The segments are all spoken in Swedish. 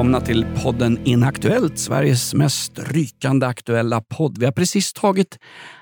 Välkomna till podden Inaktuellt, Sveriges mest rykande aktuella podd. Vi har precis tagit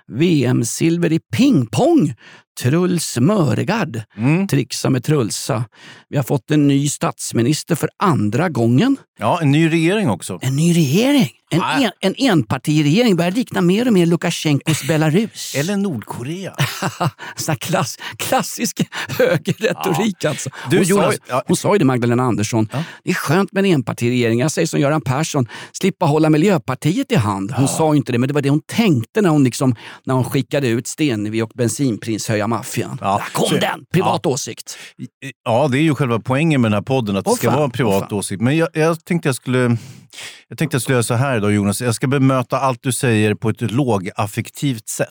VM-silver i pingpong. Truls Mörgard Mm. trixar med Trulsa. Vi har fått en ny statsminister för andra gången. Ja, en ny regering också. En ny regering. En, Ah. en, en enpartiregering börjar likna mer och mer Lukasjenkos Belarus. Eller Nordkorea. Sån klass, klassisk högerretorik alltså. Du, hon, Jonas, sa, ju- ja. hon sa ju det Magdalena Andersson. Det är skönt med en enpartiregering. Jag säger som Göran Persson, slippa hålla Miljöpartiet i hand. Hon sa ju inte det, men det var det hon tänkte när hon, liksom, när hon skickade ut Stenevi och bensinpris höja maffian. Ja, Där kom så- den! Privat åsikt. Ja, det är ju själva poängen med den här podden, att det Åh, ska fan, vara en privat fan. åsikt. Men jag, jag tänkte jag skulle... Jag tänkte jag skulle göra så här idag Jonas. Jag ska bemöta allt du säger på ett lågaffektivt sätt.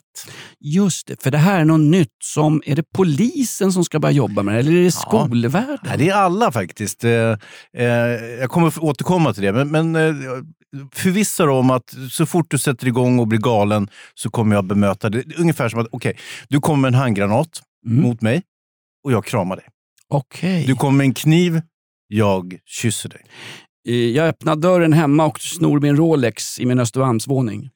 Just det, för det här är något nytt. som Är det polisen som ska börja jobba med det, eller är det skolvärlden? Nej, det är alla faktiskt. Eh, eh, jag kommer återkomma till det. Men, men eh, förvissa dig om att så fort du sätter igång och blir galen så kommer jag bemöta det. Ungefär som att, okej, du kommer med en handgranat Mm. mot mig och jag kramar dig. Okej. Du kommer med en kniv, jag kysser dig. Eh, Jag öppnar dörren hemma och snor min Rolex i min Östermalmsvåning.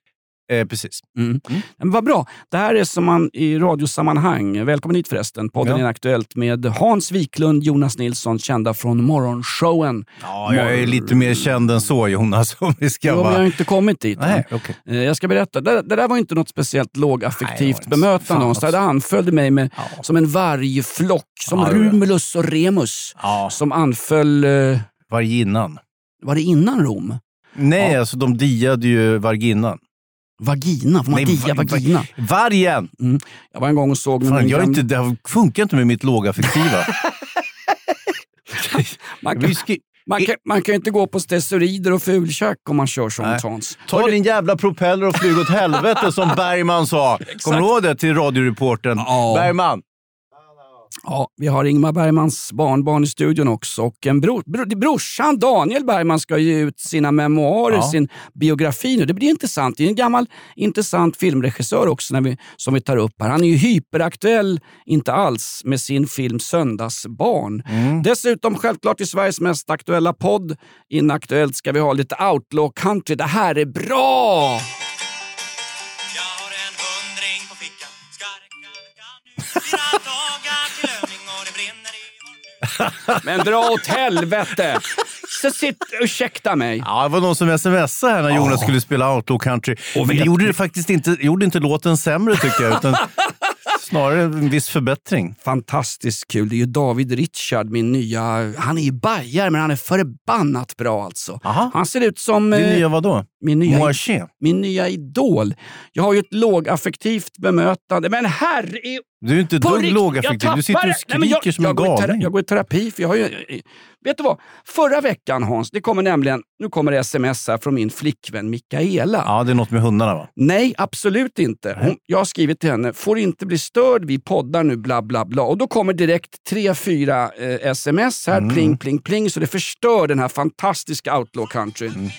Eh, precis. Mm. Men vad bra. Det här är som man i radiosammanhang, välkommen hit förresten, podden Ja. är aktuellt med Hans Wiklund, Jonas Nilsson, kända från Morgonshowen. Ja, jag är lite mer känd än så Jonas. Om vi ska Jo, men jag har inte kommit dit. Nej, okej. Eh, Jag ska berätta, det, det där var inte något speciellt lågaffektivt bemötande. också. Det anföll mig med, Ja. som en vargflock, som Ja. Rumulus och Remus, Ja, som anföll, eh, varginnan. var det innan Rom? Nej, Ja. alltså de diade ju varginnan. Vagina, får man Nej, dia va- vagina? Vargen! Jag var en gång och såg Fan, jag inte, det funkar inte med mitt lågaffektiva. man, kan, man, kan, man kan inte gå på stesorider och fulkäk om man kör Nej. Hans. Ta din jävla propeller och flyg åt helvete som Bergman sa. Kommer du ihåg det till radioreportern? Ja. Bergman. Ja, vi har Ingmar Bergmans barnbarn i studion också. Och en bror, bror, brorsan Daniel Bergman ska ge ut sina memoarer, Ja. sin biografi nu. Det blir intressant. Det är en gammal intressant filmregissör också när vi, som vi tar upp här. Han är ju hyperaktuell, inte alls, med sin film Söndagsbarn. Mm. Dessutom självklart i Sveriges mest aktuella podd, Inaktuellt, ska vi ha lite outlaw country. Det här är bra! Jag har en hundring på fickan Ska räcka veckan Men dra åt helvete! Så sitt, ursäkta mig. Ja, det var någon som smsade här när Jonas skulle spela Outlaw Country. Men det gjorde det faktiskt inte, gjorde inte låten sämre tycker jag, utan snarare en viss förbättring. Fantastiskt kul. Det är ju David Richard, min nya... Han är ju bajare, men han är förbannat bra alltså. Aha. Han ser ut som eh, nya vadå? min, nya, Moaché? min nya idol. Jag har ju ett lågaffektivt bemötande. Men herre... Du är inte ett dugg lågaffektiv. Du sitter och tappar- Nej, skriker jag, som en jag tera- galning. Jag går i terapi, för jag har ju... Vet du vad? Förra veckan Hans, det kommer nämligen... Nu kommer det sms här från min flickvän Mikaela. Ja, det är något med hundarna va? Nej, absolut inte. Hon, jag har skrivit till henne, får inte bli störd, vi poddar nu, bla bla bla. Och då kommer direkt tre, fyra eh, sms här, Mm. pling pling pling, så det förstör den här fantastiska outlaw countryn. Mm.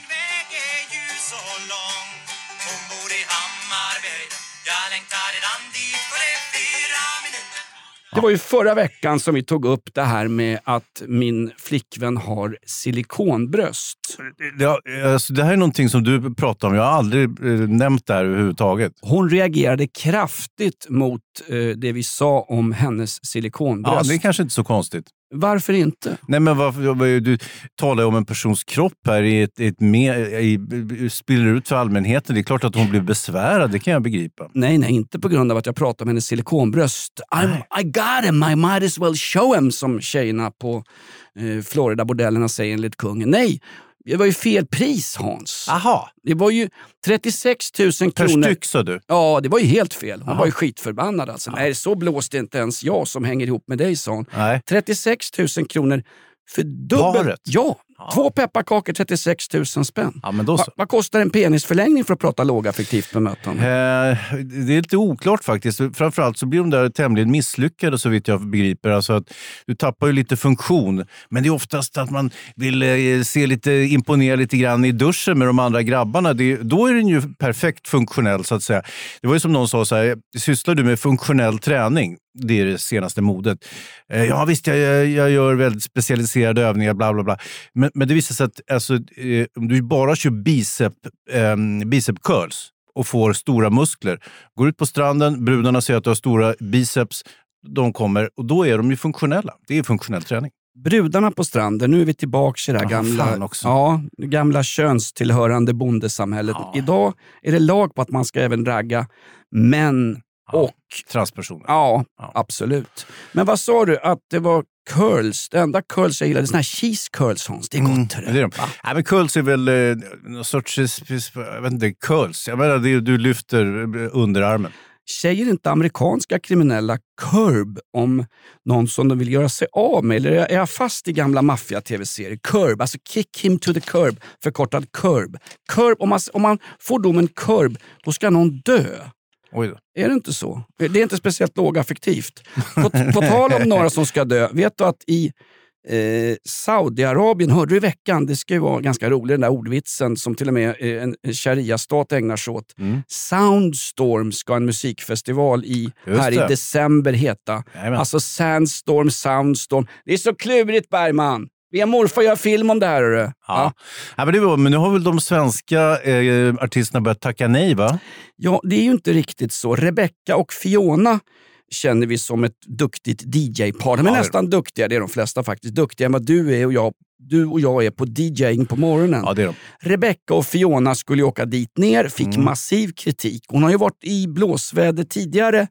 Det var ju förra veckan som vi tog upp det här med att min flickvän har silikonbröst. Ja, alltså, det här är någonting som du pratar om. Jag har aldrig eh, nämnt det här överhuvudtaget. Hon reagerade kraftigt mot eh, det vi sa om hennes Ja, silikonbröst. det är kanske inte så konstigt. Varför inte? Nej, men varför, du talar ju om en persons kropp här i ett, ett med, i, spiller ut för allmänheten. Det är klart att hon blir besvärad, det kan jag begripa. Nej, nej, inte på grund av att jag pratar om hennes silikonbröst. I'm, I got him, I might as well show him, som tjejerna på eh, Florida-bordellerna säger enligt kungen. Nej, Det var ju fel pris Hans. Aha, Det var ju 36 000 per kronor. styck sa du. Ja, det var ju helt fel. Hon Aha. var ju skitförbannad. Alltså. Nej, så blåste inte ens jag som hänger ihop med dig, sa hon. Nej. 36 000 kronor för dubbelt. Paret? Ja, två pepparkakor 36 000 spänn. Ja, men då så. Va, vad kostar en penisförlängning för att prata lågaffektivt bemötande? Eh, det är lite oklart faktiskt. Framförallt så blir de där tämligen misslyckade så vitt jag begriper. Alltså att du tappar ju lite funktion. Men det är oftast att man vill eh, se lite, imponera lite grann i duschen med de andra grabbarna. Det, då är den ju perfekt funktionell så att säga. Det var ju som någon sa, så här, sysslar du med funktionell träning? Det är det senaste modet. Eh, ja visst, jag, jag, jag gör väldigt specialiserade övningar, bla bla bla. Men, men det visar sig att alltså, eh, om du bara kör bicep, eh, bicep curls och får stora muskler. Går ut på stranden, brudarna ser att du har stora biceps, de kommer och då är de ju funktionella. Det är funktionell träning. Brudarna på stranden, nu är vi tillbaka i det här gamla, ja, gamla könstillhörande bondesamhället. Ja. Idag är det lag på att man ska även ragga män och Transpersoner. Ja, Ja. absolut. Men vad sa du att det var curls? Det enda curls jag gillade, såna här cheese curls Hans. Det är gott. Mm, det är de. Nej, men curls är väl eh, någon sorts, eh, jag vet inte, curls. Jag menar, det du lyfter eh, underarmen. Säger inte amerikanska kriminella curb om någon som de vill göra sig av med? Eller är jag fast i gamla maffia-tv-serier? Curb, alltså kick him to the curb, förkortad curb. curb om, man, om man får domen curb, då ska någon dö. Är det inte så? Det är inte speciellt lågaffektivt. På, på tal om några som ska dö, vet du att i eh, Saudiarabien, hörde du i veckan, det ska ju vara ganska roligt den där ordvitsen som till och med eh, en sharia-stat ägnar sig åt. Mm. Soundstorm ska en musikfestival i, Just här i december heta. Jajamän. Alltså Sandstorm, Soundstorm. Det är så klurigt Bergman. Be morfar göra film om det här. hörru. Ja. Ja, men, det var, men nu har väl de svenska eh, artisterna börjat tacka nej, va? Ja, det är ju inte riktigt så. Rebecca och Fiona känner vi som ett duktigt DJ-par. De är Ja, det- nästan duktiga, det är de flesta faktiskt. Duktigare än vad du är och jag, du och jag är på DJing på morgonen. Ja, det är de. Rebecca och Fiona skulle åka dit ner, fick Mm. massiv kritik. Hon har ju varit i blåsväder tidigare.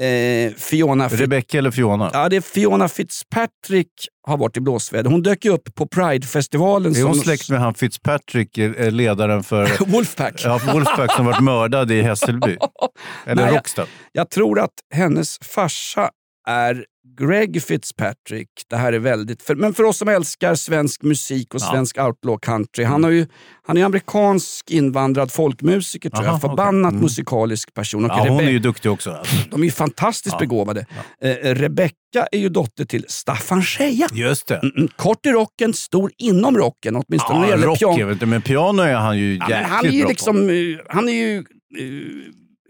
Eh, Fiona, Fi- Rebecca eller Fiona? ja, det är Fiona Fitzpatrick har varit i blåsväder. Hon dök ju upp på Pride-festivalen. är hon som- släkt med han Fitzpatrick, eh, ledaren för Wolfpack. ja, Wolfpack som varit mördad i Hässelby? Eller Nej, jag- Råcksta? Jag tror att hennes farsa är Greg Fitzpatrick. Det här är väldigt... För, men för oss som älskar svensk musik och Ja. svensk outlaw country. Han, har ju, han är amerikansk invandrad folkmusiker tror Aha, jag. Förbannat okej. Mm. musikalisk person. Och Ja, hon Rebe- är ju duktig också. Alltså. De är ju fantastiskt Ja. begåvade. Eh, Rebecca är ju dotter till Staffan Scheja. Just det. Mm, mm, kort i rocken, stor inom rocken. Åtminstone när det Ja, gäller rock, piano. men piano är han ju Ja, jäkligt men han är ju bra liksom... eh, Han är ju... eh,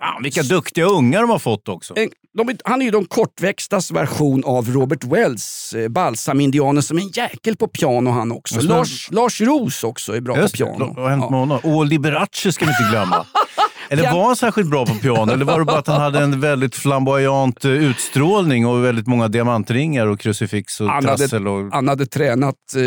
Ja, vilka duktiga ungar de har fått också. En- De, han är ju de kortväxtas version av Robert Wells, eh, balsamindianen som är en jäkel på piano han också. Lars, Lars Roos också är bra Just på piano. vad har hänt med honom? Och Liberace ska vi inte glömma. Eller var han särskilt bra på piano? Eller var det bara att han hade en väldigt flamboyant eh, utstrålning och väldigt många diamantringar och krucifix och Han trassel? Och... han hade tränat eh,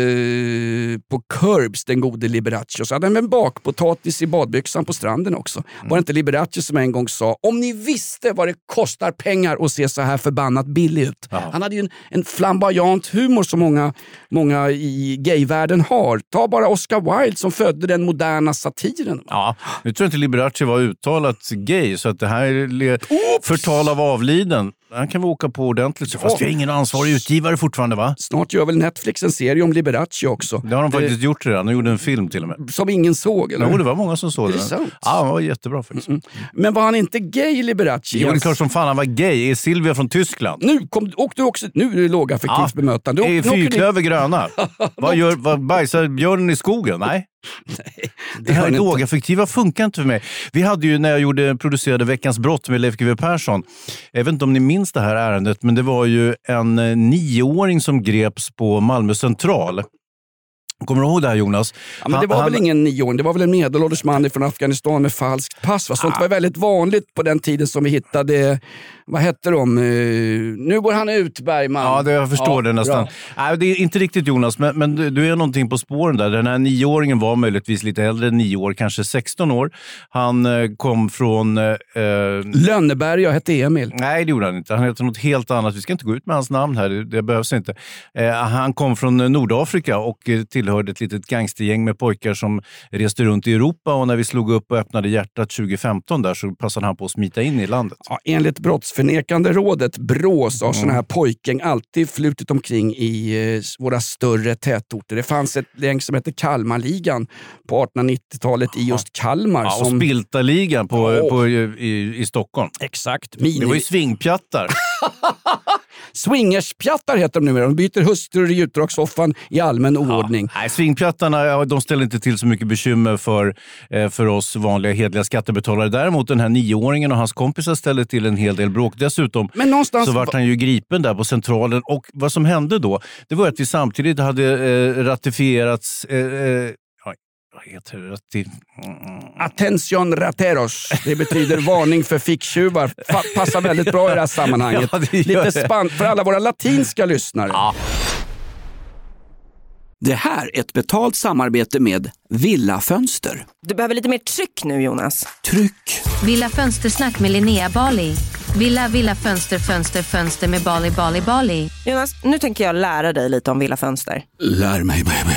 på Curbs, den gode Liberace. Och så hade han en bakpotatis i badbyxan på stranden också. Mm. Var det inte Liberace som en gång sa, om ni visste vad det kostar pengar att se så här förbannat billig ut. Jaha. Han hade ju en, en flamboyant humor som många, många i gayvärlden har. Ta bara Oscar Wilde som födde den moderna satiren. Ja, nu tror jag inte Liberace var uttalat gay, så att det här är le- förtal av avliden. Han kan vi åka på ordentligt. så. Fast vi har ingen ansvarig utgivare fortfarande va? Snart gör väl Netflix en serie om Liberace också. Det har de faktiskt gjort redan. De gjorde en film till och med. Som ingen såg, eller? Jo, det var många som såg det den. sant? Ja, den var jättebra faktiskt. Men var han inte gay, Liberace? Jo, det är klart som fan han var gay. Är Silvia från Tyskland? Nu, kom, åkte du också, nu är det lågaffektivt Ja. bemötande. Är åker ni- fyrklöver gröna? vad, gör, vad bajsar björnen i skogen? Nej. Det gör här den lågaffektiva funkar inte för mig. Vi hade ju när jag gjorde, producerade Veckans brott med Leif GW Persson. Jag vet inte om ni minns det här ärendet, men det var ju en eh, nioåring som greps på Malmö central. Kommer du ihåg det här Jonas? Ja, men det var Han- väl han- ingen nioåring, det var väl en medelålders man från Afghanistan med falskt pass. Va? Sånt Ah. var väldigt vanligt på den tiden som vi hittade, vad hette de? Eh, nu går han ut Bergman. Ja, det, jag förstår Ja, det nästan. bra. Nej, det är inte riktigt Jonas, men, men du, du är någonting på spåren där. Den här nioåringen var möjligtvis lite äldre än nio år, kanske 16 år. Han eh, kom från... Eh, eh, Lönneberg, jag hette Emil. Nej, det gjorde han inte. Han heter något helt annat. Vi ska inte gå ut med hans namn här, det, det behövs inte. Eh, han kom från Nordafrika och tillhör tillhörde ett litet gangstergäng med pojkar som reste runt i Europa och när vi slog upp och öppnade hjärtat 2015 där så passade han på att smita in i landet. Ja, enligt Brottsförnekande rådet, BRÅ, så har Mm. sådana här pojkgäng alltid flutit omkring i eh, våra större tätorter. Det fanns ett gäng som hette Kalmarligan på 1890-talet i just Kalmar. Ja, och som, Spiltaligan på, Åh. på, i, i Stockholm. Exakt. Det var ju Mini, svingpjattar. swingerspjattar heter de numera. De byter hustrur i gjutdragssoffan i allmän oordning. Nej, svingpjattarna ja, de ställer inte till så mycket bekymmer för, eh, för oss vanliga hedliga skattebetalare. Däremot den här nioåringen och hans kompisar ställde till en hel del bråk. Dessutom Men någonstans... så vart han ju gripen där på Centralen. Och vad som hände då, det var att vi samtidigt hade eh, ratifierats... Eh, oj, vad heter det? Mm. Attention rateros. Det betyder varning för ficktjuvar. Fa- Passar väldigt bra i det här sammanhanget. Ja, det Lite det. spann för alla våra latinska lyssnare. Det här är ett betalt samarbete med Villa Fönster. Du behöver lite mer tryck nu Jonas. Tryck! Villa Fönstersnack med Linnea Bali. Villa, villa, fönster, fönster, fönster med Bali, Bali, Bali. Jonas, nu tänker jag lära dig lite om Villa Fönster. Lär mig baby.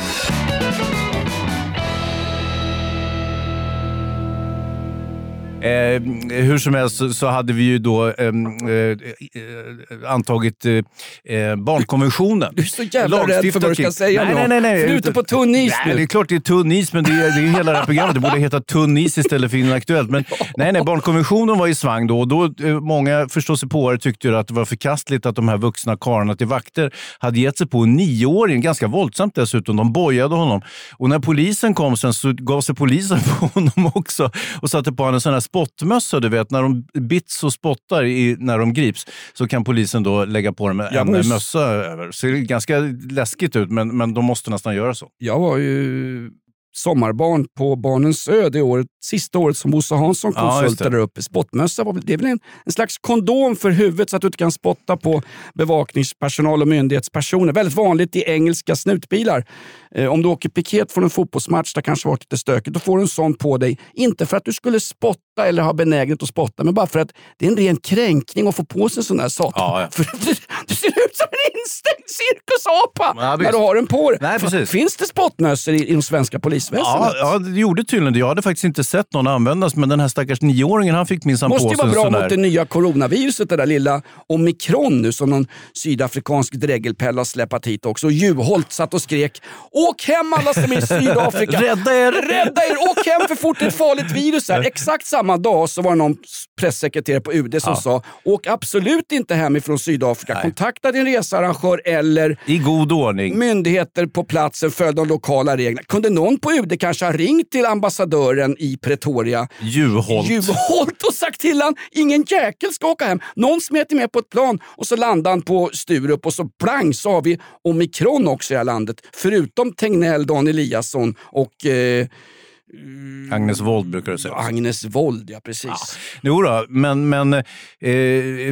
Eh, hur som helst så, så hade vi ju då ehm, eh, eh, antagit eh, eh, barnkonventionen. Du är så jävla rädd för vad du ska kring- säga nej, nu. nej, nej, nej. För du är ute på tunn is nej, nu. Det är klart det är tunn is, men det är, det är hela det här programmet. Det borde heta tunn is istället för inaktuellt. Men nej, nej, barnkonventionen var i svang då och då eh, många förståsigpåare tyckte att det var förkastligt att de här vuxna karlarna till vakter hade gett sig på en nioåring, ganska våldsamt dessutom. De bojade honom. Och när polisen kom sen så gav sig polisen på honom också och satte på honom en sån här spottmössa. Du vet, när de bits och spottar i, när de grips så kan polisen då lägga på dem en, en måste- mössa över. Ser ganska läskigt ut, men, men de måste nästan göra så. Jag var ju sommarbarn på Barnens ö det året, sista året som Bosse Hansson Ja, just det. konsultade upp. Spottmössa var väl, det är väl en, en slags kondom för huvudet så att du inte kan spotta på bevakningspersonal och myndighetspersoner. Väldigt vanligt i engelska snutbilar. Eh, om du åker piket från en fotbollsmatch där kanske varit lite stökigt, då får du en sån på dig. Inte för att du skulle spotta eller ha benägenhet att spotta, men bara för att det är en ren kränkning att få på sig en sån där sak. Ja, ja. För du, du ser ut som en instängd cirkusapa Ja, när du har den på dig. Nej, precis. Finns det spottmössor i, i de svenska polisväsendet. Ja, det gjorde tydligen det. Jag hade faktiskt inte sett någon användas, men den här stackars nioåringen han fick minsann på måste sig ju vara en bra sån mot där. det nya coronaviruset, det där lilla omikron nu som någon sydafrikansk dregelpelle har släpat hit också. Och Juholt satt och skrek “Åk hem alla som är i Sydafrika! Rädda er! Rädda er! Åk hem för fort det är ett farligt virus här!” Exakt samma dag så var det någon pressekreterare på UD som sa “Åk absolut inte hem ifrån Sydafrika. Kontakta din researrangör eller I god ordning. myndigheter på platsen följ de lokala reglerna. Kunde någon på UD kanske ha ringt till ambassadören i Pretoria Juholt. Juholt och sagt till han ingen jäkel ska åka hem. Någon smet med på ett plan och så landade han på Sturup och så plang så har vi omikron också i det här landet. Förutom Tegnell, Dan Eliasson och eh, Agnes Wold brukar du säga. Agnes Wold. Ja, precis. Jo då, men, men, eh,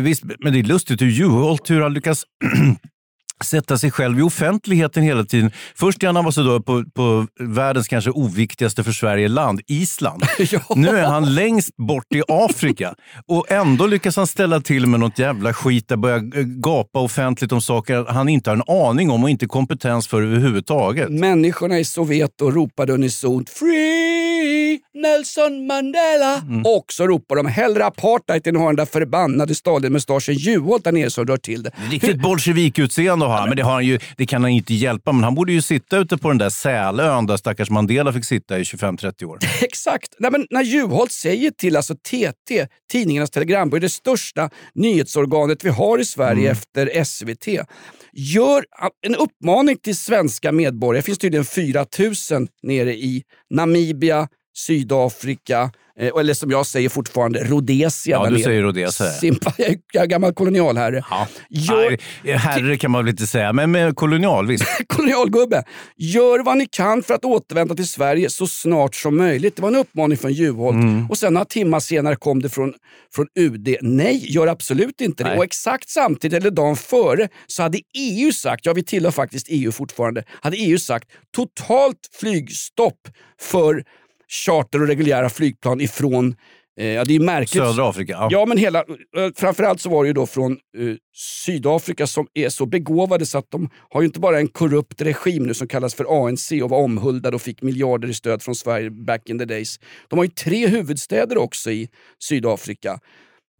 visst, men det är lustigt hur Juholt hur han lyckas sätta sig själv i offentligheten hela tiden. Först är han ambassadör på, på världens kanske oviktigaste för Sverige land, Island. Nu är han längst bort i Afrika och ändå lyckas han ställa till med något jävla skit där börja eh, gapa offentligt om saker han inte har en aning om och inte kompetens för överhuvudtaget. Människorna i Soweto ropade unisont “Free Nelson Mandela” Mm. och så ropar de “Hellre apartheid än att ha den där förbannade Stalin-mustaschen Juholt där nere som rör till det”. Riktigt bolsjevikutseende har han, men det, har han ju, det kan han inte hjälpa. Men han borde ju sitta ute på den där Sälön där stackars Mandela fick sitta i 25-30 år. Exakt. Nej, men när Juholt säger till alltså TT, Tidningarnas Telegrambyrå, det största nyhetsorganet vi har i Sverige efter SVT, gör en uppmaning till svenska medborgare. Det finns tydligen 4 000 nere i Namibia, Sydafrika, eh, eller som jag säger fortfarande, Rhodesia. Ja, du nere. säger Rhodesia. Simpa, jag är- jag är gammal kolonialherre. Gör, Nej, herre kan man väl inte säga, men med kolonial visst. kolonialgubbe, gör vad ni kan för att återvända till Sverige så snart som möjligt. Det var en uppmaning från Juholt. Mm. Och sen några timmar senare kom det från, från UD. Nej, gör absolut inte det. Nej. Och exakt samtidigt, eller dagen före, så hade EU sagt, ja vi tillhör faktiskt EU fortfarande, hade EU sagt totalt flygstopp för charter och reguljära flygplan ifrån eh, Ja, det är märkligt. Södra Afrika. Ja. Ja, men hela, eh, framförallt så var det ju då från eh, Sydafrika som är så begåvade så att de har ju inte bara en korrupt regim nu som kallas för ANC och var omhuldade och fick miljarder i stöd från Sverige back in the days. De har ju tre huvudstäder också i Sydafrika.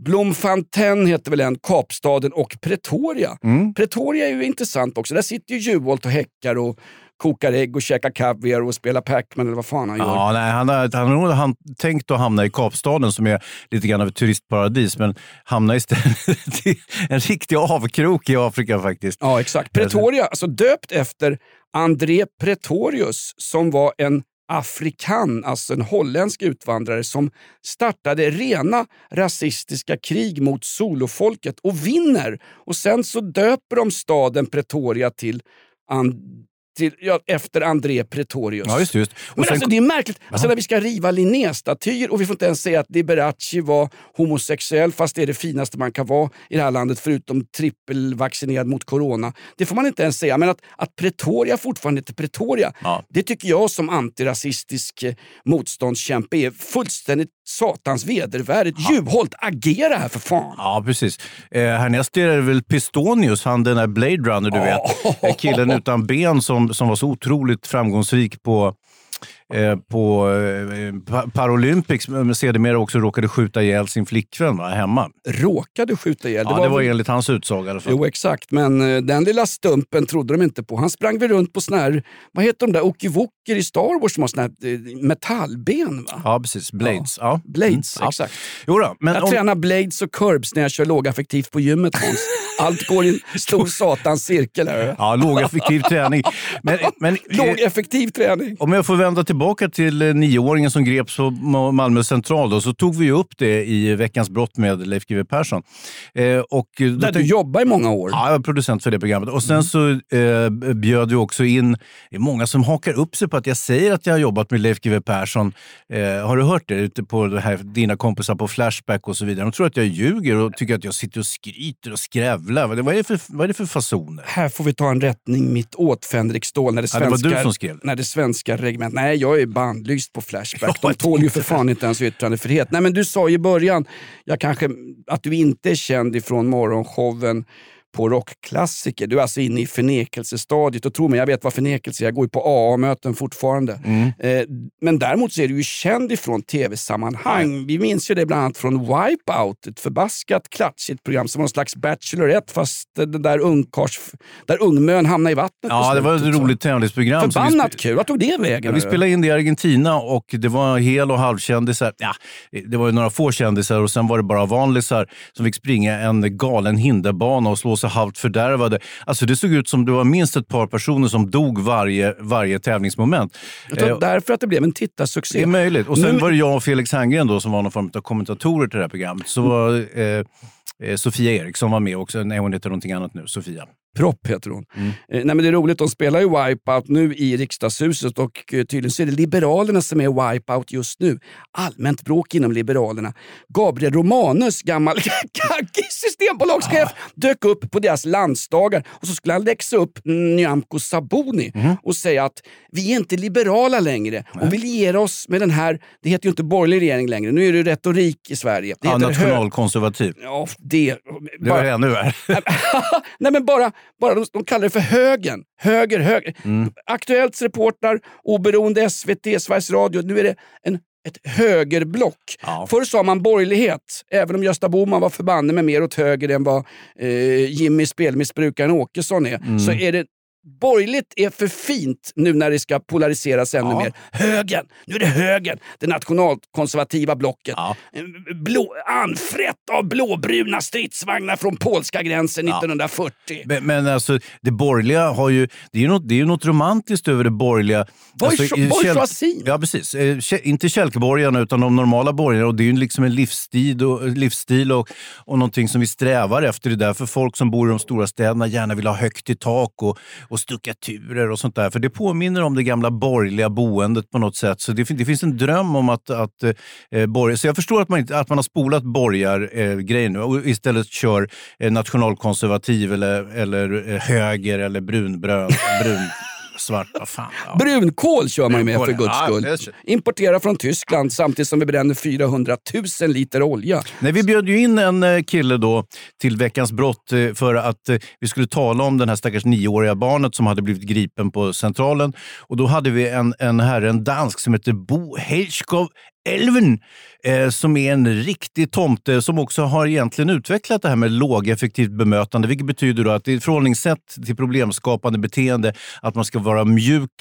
Blomfontein heter väl en, Kapstaden och Pretoria. Mm. Pretoria är ju intressant också. Där sitter ju Juholt och häckar och kokar ägg och käkar kaviar och spelar Pac-Man eller vad fan han gör. Ja, nej, han har, han har nog han tänkt att hamna i Kapstaden som är lite grann av ett turistparadis, men hamna istället i en riktig avkrok i Afrika faktiskt. Ja, exakt. Pretoria, alltså döpt efter André Pretorius som var en afrikan, alltså en holländsk utvandrare som startade rena rasistiska krig mot solofolket och vinner. Och sen så döper de staden Pretoria till, an, till ja, efter André Pretorius. Ja, just just. Men sen- alltså, det är märkligt. Alltså, när vi ska riva Linnéstatyer och vi får inte ens säga att Liberace var homosexuell fast det är det finaste man kan vara i det här landet förutom trippelvaccinerad mot corona. Det får man inte ens säga. Men att, att Pretoria fortfarande heter Pretoria, det tycker jag som antirasistisk eh, motståndskämpe är fullständigt satans vedervärdigt. Juholt, agera här för fan! Ja, precis. Eh, härnäst är det väl Pistonius, han den där Blade Runner, du vet. Eh, Killen utan ben som, som var så otroligt framgångsrik på på eh, Pa- Paralympics, men sedermera också råkade skjuta ihjäl sin flickvän va, hemma. Råkade skjuta ihjäl? Ja, det var enligt hans utsaga. Jo, exakt. Men eh, den lilla stumpen trodde de inte på. Han sprang väl runt på såna här, vad heter de där okivoker i Star Wars som har såna här eh, metallben? Va? Ja, precis. Blades. Ja. Blades, Mm, ja. exakt. Jo då, men jag om- tränar blades och curbs när jag kör lågaffektivt på gymmet Hans. Allt går i en stor satans cirkel. Här. Ja, lågeffektiv träning. Men, men, eh, Lågeffektiv träning. Om jag får vända tillbaka till eh, nioåringen som greps på Ma- Malmö central då, så tog vi upp det i Veckans brott med Leif GW Persson. Eh, och då Där du jobbar i många år. Ja, jag är producent för det programmet. Och sen så eh, bjöd vi också in, det är många som hakar upp sig på att jag säger att jag har jobbat med Leif GW Persson. Eh, har du hört det ute på det här, dina kompisar på Flashback och så vidare? De tror att jag ljuger och tycker att jag sitter och skryter och skrävlar. Vad är det för, vad är det för fasoner? Här får vi ta en rättning mitt åt Fänrik Ståhl. När det, Ja, det var svenska, du som skrev. När det svenska regementet... Nej, jag är bandlyst på Flashback. De tål ju för fan inte ens yttrandefrihet. Nej, men du sa ju i början jag kanske, att du inte är känd ifrån morgonshowen på rockklassiker. Du är alltså inne i förnekelsestadiet och tro mig, jag vet vad förnekelse är. Jag går ju på AA-möten fortfarande. Mm. Eh, men däremot så är du ju känd ifrån tv-sammanhang. Vi minns ju det bland annat från Wipeout, ett förbaskat klatschigt program som var någon slags Bachelorette fast det där, ungkars, där ungmön hamnade i vattnet Ja, det var ett roligt tävlingsprogram. Förbannat kul. Vad tog det vägen? Ja, vi spelade in det i Argentina och det var hel och halvkändisar. Ja, det var ju några få kändisar och sen var det bara vanlisar som fick springa en galen hinderbana och slå sig halvt fördärvade. Alltså det såg ut som det var minst ett par personer som dog varje, varje tävlingsmoment. Jag tror Eh, därför att det blev en tittarsuccé. det är möjligt. Och sen Nu- var det jag och Felix Herngren då, som var någon form av kommentatorer till det här programmet. Så var eh, eh, Sofia Eriksson var med också. Nej, hon heter någonting annat nu. Sofia. Propp heter hon. Mm. Eh, nej, men det är roligt, de spelar ju Wipeout nu i riksdagshuset och eh, tydligen så är det Liberalerna som är Wipeout just nu. Allmänt bråk inom Liberalerna. Gabriel Romanus, gammal systembolagschef, dök upp på deras landsdagar och så skulle han läxa upp Nyamko Sabuni Mhm. och säga att vi är inte liberala längre och vi lierar oss med den här, det heter ju inte borgerlig regering längre, nu är det retorik i Sverige. Det Ja, nationalkonservativ. Ja, det... Det var ännu värre. Nej, men bara, bara de, de kallar det för högern. Höger, höger. Mm. Aktuellts reportrar, oberoende SVT, Sveriges Radio. Nu är det en, ett högerblock. Förr sa man borgerlighet, även om Gösta Bohman var förbanne med mer åt höger än vad eh, Jimmy spelmissbrukaren Åkesson är. Mm. Så är det Borgerligt är för fint nu när det ska polariseras ännu mer. Högern, nu är det högern, det nationalkonservativa blocket. Eh, Blå, anfrätt av blåbruna stridsvagnar från polska gränsen 1940. Men, men alltså, det borgerliga har ju... Det är ju något, det är ju något romantiskt över det borgerliga. Bourgeois- Alltså. Ja, precis. Eh, Inte kälkeborgarna, utan de normala borgarna. Och det är ju liksom en livsstil och, livsstil och, och någonting som vi strävar efter. Det är därför folk som bor i de stora städerna gärna vill ha högt i tak och, och stuckaturer och sånt där. För det påminner om det gamla borgerliga boendet på något sätt. Så det, det finns en dröm om att... att eh, borg- så jag förstår att man, inte, att man har spolat borgargrejen eh, nu och istället kör eh, nationalkonservativ eller, eller eh, höger eller brunbrön, brun, svart. Vad fan. Ja. Brunkol kör man ju med för guds skull. Importera från Tyskland samtidigt som vi bränner 400 000 liter olja. Nej, vi bjöd ju in en eh, kille då till Veckans brott eh, för att eh, vi skulle tala om den här stackars nioåriga barnet som hade blivit gripen på Centralen. Och då hade vi en, en herre, en dansk som heter Bo Helskov Elven, eh, som är en riktig tomte som också har egentligen utvecklat det här med lågeffektivt bemötande, vilket betyder då att det är ett förhållningssätt till problemskapande beteende, att man ska vara mjuk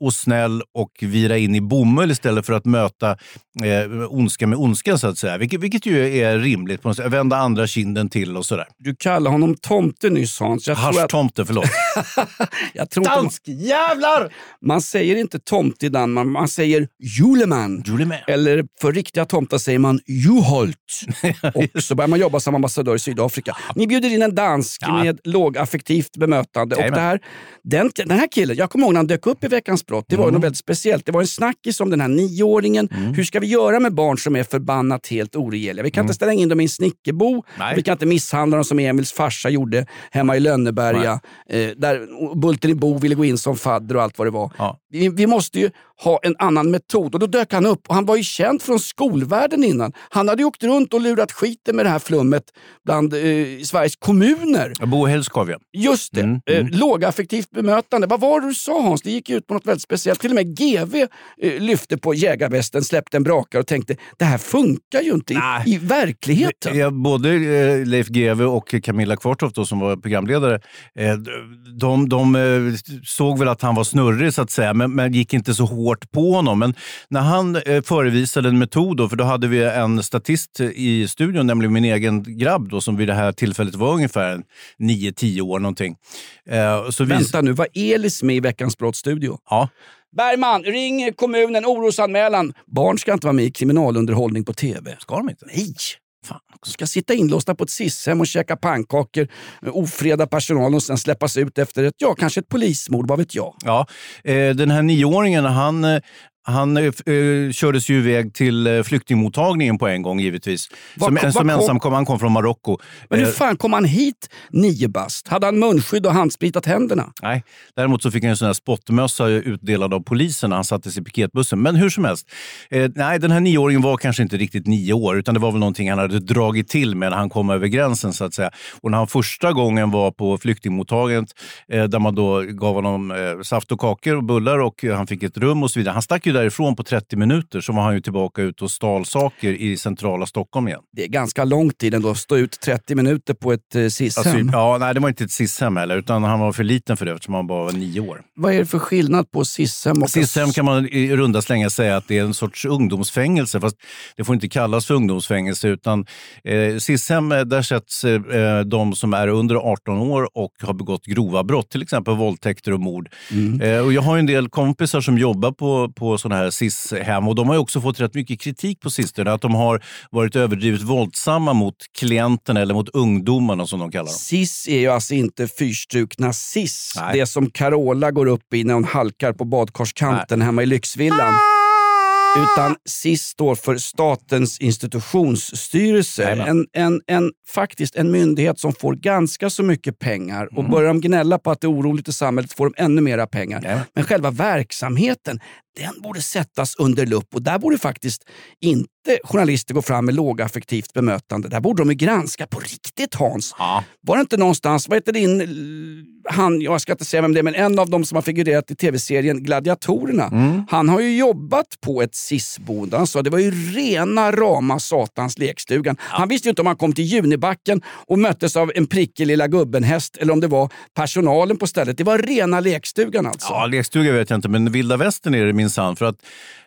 och snäll och vira in i bomull istället för att möta eh, ondska med ondska, så att säga. Vilket, vilket ju är rimligt. På något sätt. Vända andra kinden till och sådär. Du kallade honom tomte nyss Hans. Jag tror att- förlåt. Jag tror inte- Danskjävlar! Man säger inte tomte i Danmark, man säger juleman. Juleman. Eller för riktiga tomtar säger man juholt. och så börjar man jobba som ambassadör i Sydafrika. Ni bjuder in en dansk med lågaffektivt bemötande. Och det här, den, den här killen, jag kommer ihåg när han dök upp i Veckans brott. Det var Mm. något väldigt speciellt. Det var en snackis om den här nioåringen. Hur ska vi göra med barn som är förbannat helt oregerliga? Vi kan inte ställa in dem i en snickerbo. Mm. Vi kan inte misshandla dem som Emils farsa gjorde hemma i Lönneberga. Eh, där Bulten i Bo ville gå in som fadder och allt vad det var. Ja. Vi, måste ju ha en annan metod. Och då dök han upp. Och han var ju känd från skolvärlden innan. Han hade ju åkt runt och lurat skiten med det här flummet bland eh, Sveriges kommuner. Bo Helskov, ja. Just det. Mm, Eh, lågaffektivt bemötande. Vad var det du sa Hans? Det gick ut på något väldigt speciellt. Till och med GV eh, lyfte på jägarvästen, släppte en brakare och tänkte det här funkar ju inte i, i verkligheten. Ja, både eh, Leif GW och Camilla Kvartoft som var programledare, eh, de, de eh, såg väl att han var snurrig så att säga, men, men gick inte så hårt på honom. Men när han eh, förevisade en metod, då, för då hade vi en statist i studion, nämligen min egen grabb då, som vid det här tillfället var ungefär 9-10 år någonting. Eh, så Vänta nu, var Elis med i Veckans brottsstudio? Ja. Bergman, ring kommunen, orosanmälan. Barn ska inte vara med i kriminalunderhållning på TV. Ska de inte? Nej! Fan. De ska sitta inlåsta på ett SIS-hem och käka pannkakor, eh, ofreda personalen och sen släppas ut efter ett, ja, kanske ett polismord, vad vet jag. Ja, eh, den här nioåringen, han, eh, han eh, eh, kördes ju iväg till eh, flyktingmottagningen på en gång givetvis. Var som som ensam kom, han kom från Marocko. Men hur Eh, fan kom han hit nio bast? Hade han munskydd och handspritat händerna? Nej, däremot så fick han en sån här spottmössa utdelad av polisen när han sattes i piketbussen. Men hur som helst, eh, nej, den här nioåringen var kanske inte riktigt nio år, utan det var väl någonting han hade dragit till med när han kom över gränsen så att säga. Och när han första gången var på flyktingmottagandet, eh, där man då gav honom eh, saft och kakor och bullar och han fick ett rum och så vidare. Han stack ju därifrån på 30 minuter, så var han ju tillbaka ute och stal saker i centrala Stockholm igen. Det är ganska lång tid ändå att stå ut 30 minuter på ett eh, SIS-hem. Alltså, ja, nej, det var inte ett SIS-hem heller, utan han var för liten för det eftersom han bara var nio år. Vad är det för skillnad på SIS-hem och... SIS-hem kan man i runda slängar säga att det är en sorts ungdomsfängelse, fast det får inte kallas för ungdomsfängelse. utan eh, SIS-hem, eh, där sätts eh, de som är under 18 år och har begått grova brott, till exempel våldtäkter och mord. Eh, och jag har en del kompisar som jobbar på, på sådana här SIS-hem och de har ju också fått rätt mycket kritik på sistone, att de har varit överdrivet våldsamma mot klienterna eller mot ungdomarna som de kallar dem. SIS är ju alltså inte fyrstrukna SIS. Nej. Det som Carola går upp i när hon halkar på badkarskanten hemma i Lyxvillan. Utan SIS står för Statens institutionsstyrelse. En, en, en, faktiskt en myndighet som får ganska så mycket pengar. Och börjar de gnälla på att det är oroligt i samhället får de ännu mera pengar. Men själva verksamheten, den borde sättas under lupp. Och där borde faktiskt inte journalister gå fram med lågaffektivt bemötande. Där borde de ju granska på riktigt Hans. Var det inte någonstans, vad heter din, han, jag ska inte säga vem det är, men en av dem som har figurerat i tv-serien Gladiatorerna. Han har ju jobbat på ett SIS-boende. Han sa det var ju rena rama satans lekstugan. Han visste ju inte om han kom till Junibacken och möttes av en prickig lilla gubben-häst eller om det var personalen på stället. Det var rena lekstugan alltså. Ja, lekstuga vet jag inte, men vilda västern är det minsann. För att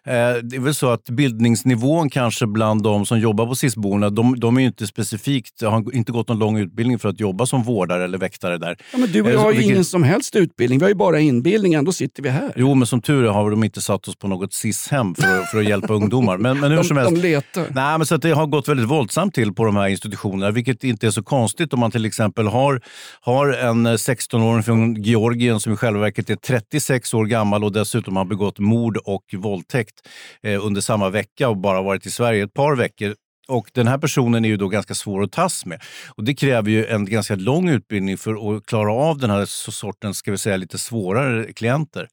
eh, det är väl så att bildningsnivån kanske bland de som jobbar på SIS-boendena, de, de är inte specifikt, har inte gått någon lång utbildning för att jobba som vårdare eller väktare där. Ja, men du och Eh, jag så har ju ingen som helst utbildning. Vi har ju bara inbildning, ändå sitter vi här. Jo, men som tur är har de inte satt oss på något SIS-hem för, för att hjälpa ungdomar. Men, men hur De- som helst. de letar. Nej, men så det har gått väldigt våldsamt till på de här institutionerna, vilket inte är så konstigt om man till exempel har, har en 16-åring från Georgien som i själva verket är 36 år gammal och dessutom har begått mord och våldtäkt eh, under samma vecka och bara varit i Sverige ett par veckor. Och Den här personen är ju då ganska svår att tas med. Och Det kräver ju en ganska lång utbildning för att klara av den här sortens, ska vi säga, lite svårare klienter.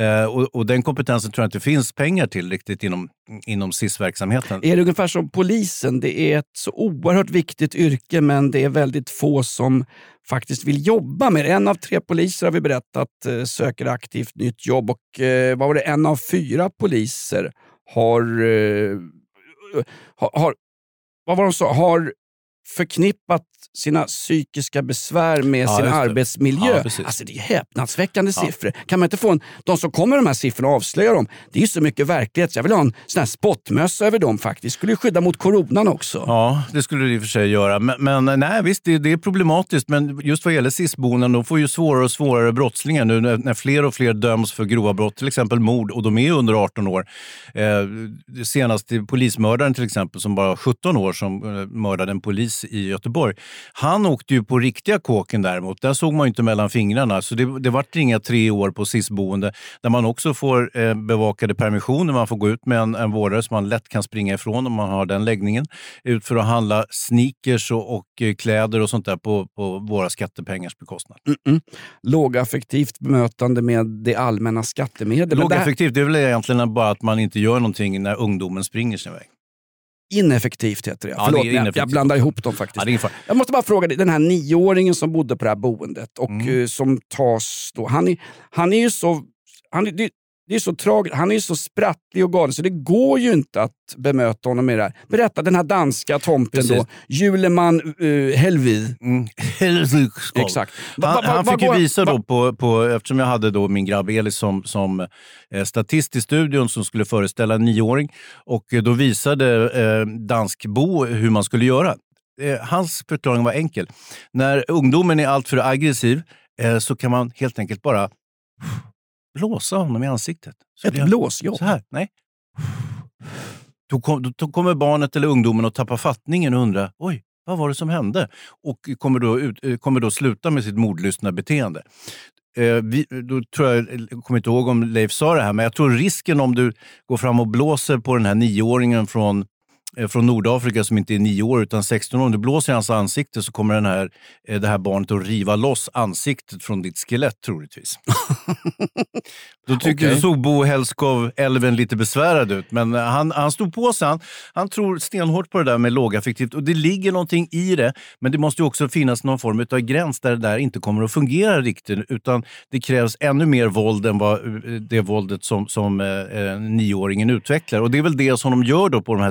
Eh, och, och Den kompetensen tror jag inte finns pengar till riktigt inom, inom SIS-verksamheten. Är det ungefär som polisen? Det är ett så oerhört viktigt yrke men det är väldigt få som faktiskt vill jobba med det. En av tre poliser har vi berättat eh, söker aktivt nytt jobb och eh, vad var det? en av fyra poliser har, eh, har, har vad var de sa? har förknippat sina psykiska besvär med Ja, sin arbetsmiljö. Ja, alltså det är häpnadsväckande Ja. siffror. Kan man inte få en, de som kommer med de här siffrorna och avslöjar dem, det är ju så mycket verklighet. Så jag vill ha en sån här spottmössa över dem faktiskt. Skulle ju skydda mot coronan också. Ja, det skulle det i och för sig göra. Men, men nej, visst, det, det är problematiskt. Men just vad gäller SIS-boenden, de får ju svårare och svårare brottslingar nu när, när fler och fler döms för grova brott, till exempel mord, och de är under 18 år. Eh, det senaste polismördaren till exempel, som bara var 17 år, som eh, mördade en polis i Göteborg. Han åkte ju på riktiga kåken däremot. Där såg man ju inte mellan fingrarna. Så det, det vart inga tre år på SIS-boende, där man också får eh, bevakade permissioner. Man får gå ut med en, en vårdare som man lätt kan springa ifrån om man har den läggningen. Ut för att handla sneakers och, och eh, kläder och sånt där på, på våra skattepengars bekostnad. Mm-mm. Lågaffektivt bemötande med det allmänna skattemedel. Men det här- Lågaffektivt, det är väl egentligen bara att man inte gör någonting när ungdomen springer sin väg. Ineffektivt heter det. Ja, Förlåt, det ineffektivt. jag blandar ihop dem faktiskt. Ja. Jag måste bara fråga dig, den här nioåringen som bodde på det här boendet och Mm. eh, som tas då. Han är, han är ju så... Han är, det, är så tragiskt. Han är ju så sprattlig och galen så det går ju inte att bemöta honom med det här. Berätta, den här danska tomten då. Precis. Juleman uh, Helvid. Exakt. Va- Han, va- va- han fick ju visa då på, på, eftersom jag hade då min grabb Elis som, som eh, statist i studion som skulle föreställa en nioåring och eh, då visade eh, Danskbo hur man skulle göra. Eh, hans förklaring var enkel. När ungdomen är alltför aggressiv eh, så kan man helt enkelt bara blåsa honom i ansiktet. Så Ett blåsjobb? Så här, nej. Då, kom, då, då kommer barnet eller ungdomen att tappa fattningen och undra, oj, vad var det som hände? Och kommer då, ut, eh, kommer då sluta med sitt mordlystna beteende. eh, vi, då tror jag, jag kommer inte ihåg om Leif sa det här, men jag tror risken om du går fram och blåser på den här nioåringen från eh, från Nordafrika som inte är nio år utan 16 år. Om du blåser i hans ansikte så kommer den här, eh, det här barnet att riva loss ansiktet från ditt skelett troligtvis. Då tycker Okej. såg Bo Hellskov, älven, lite besvärad ut. Men eh, han, han stod på sig. Han, han tror stenhårt på det där med lågaffektivt. Och det ligger någonting i det. Men det måste ju också finnas någon form av gräns där det där inte kommer att fungera riktigt. Utan det krävs ännu mer våld än vad, eh, det våldet som, som eh, eh, nioåringen utvecklar. Och det är väl det som de gör då på de här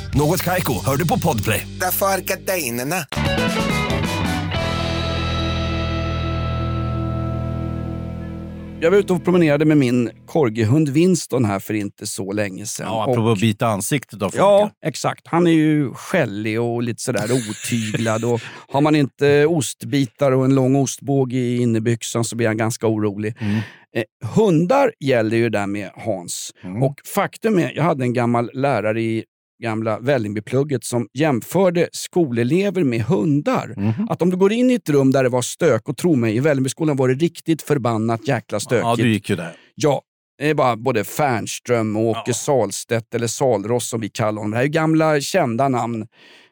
Något Kaiko, hör du på Podplay. Därför är gardinerna. Jag var ute och promenerade med min korgihund Winston här för inte så länge sedan. Ja, apropå Och- att bita ansiktet av folk. Ja, exakt. Han är ju skällig och lite sådär otyglad. och har man inte ostbitar och en lång ostbåge i innerbyxan så blir han ganska orolig. Eh, hundar gäller ju där med Hans. Och faktum är, jag hade en gammal lärare i gamla Vällingbyplugget som jämförde skolelever med hundar. Att om du går in i ett rum där det var stök, och tro mig, i Vällingbyskolan var det riktigt förbannat jäkla stökigt. Ja, du gick ju där. Ja, det är bara både Fernström och Åke Salstedt, eller Salross som vi kallar honom. Det här är gamla kända namn.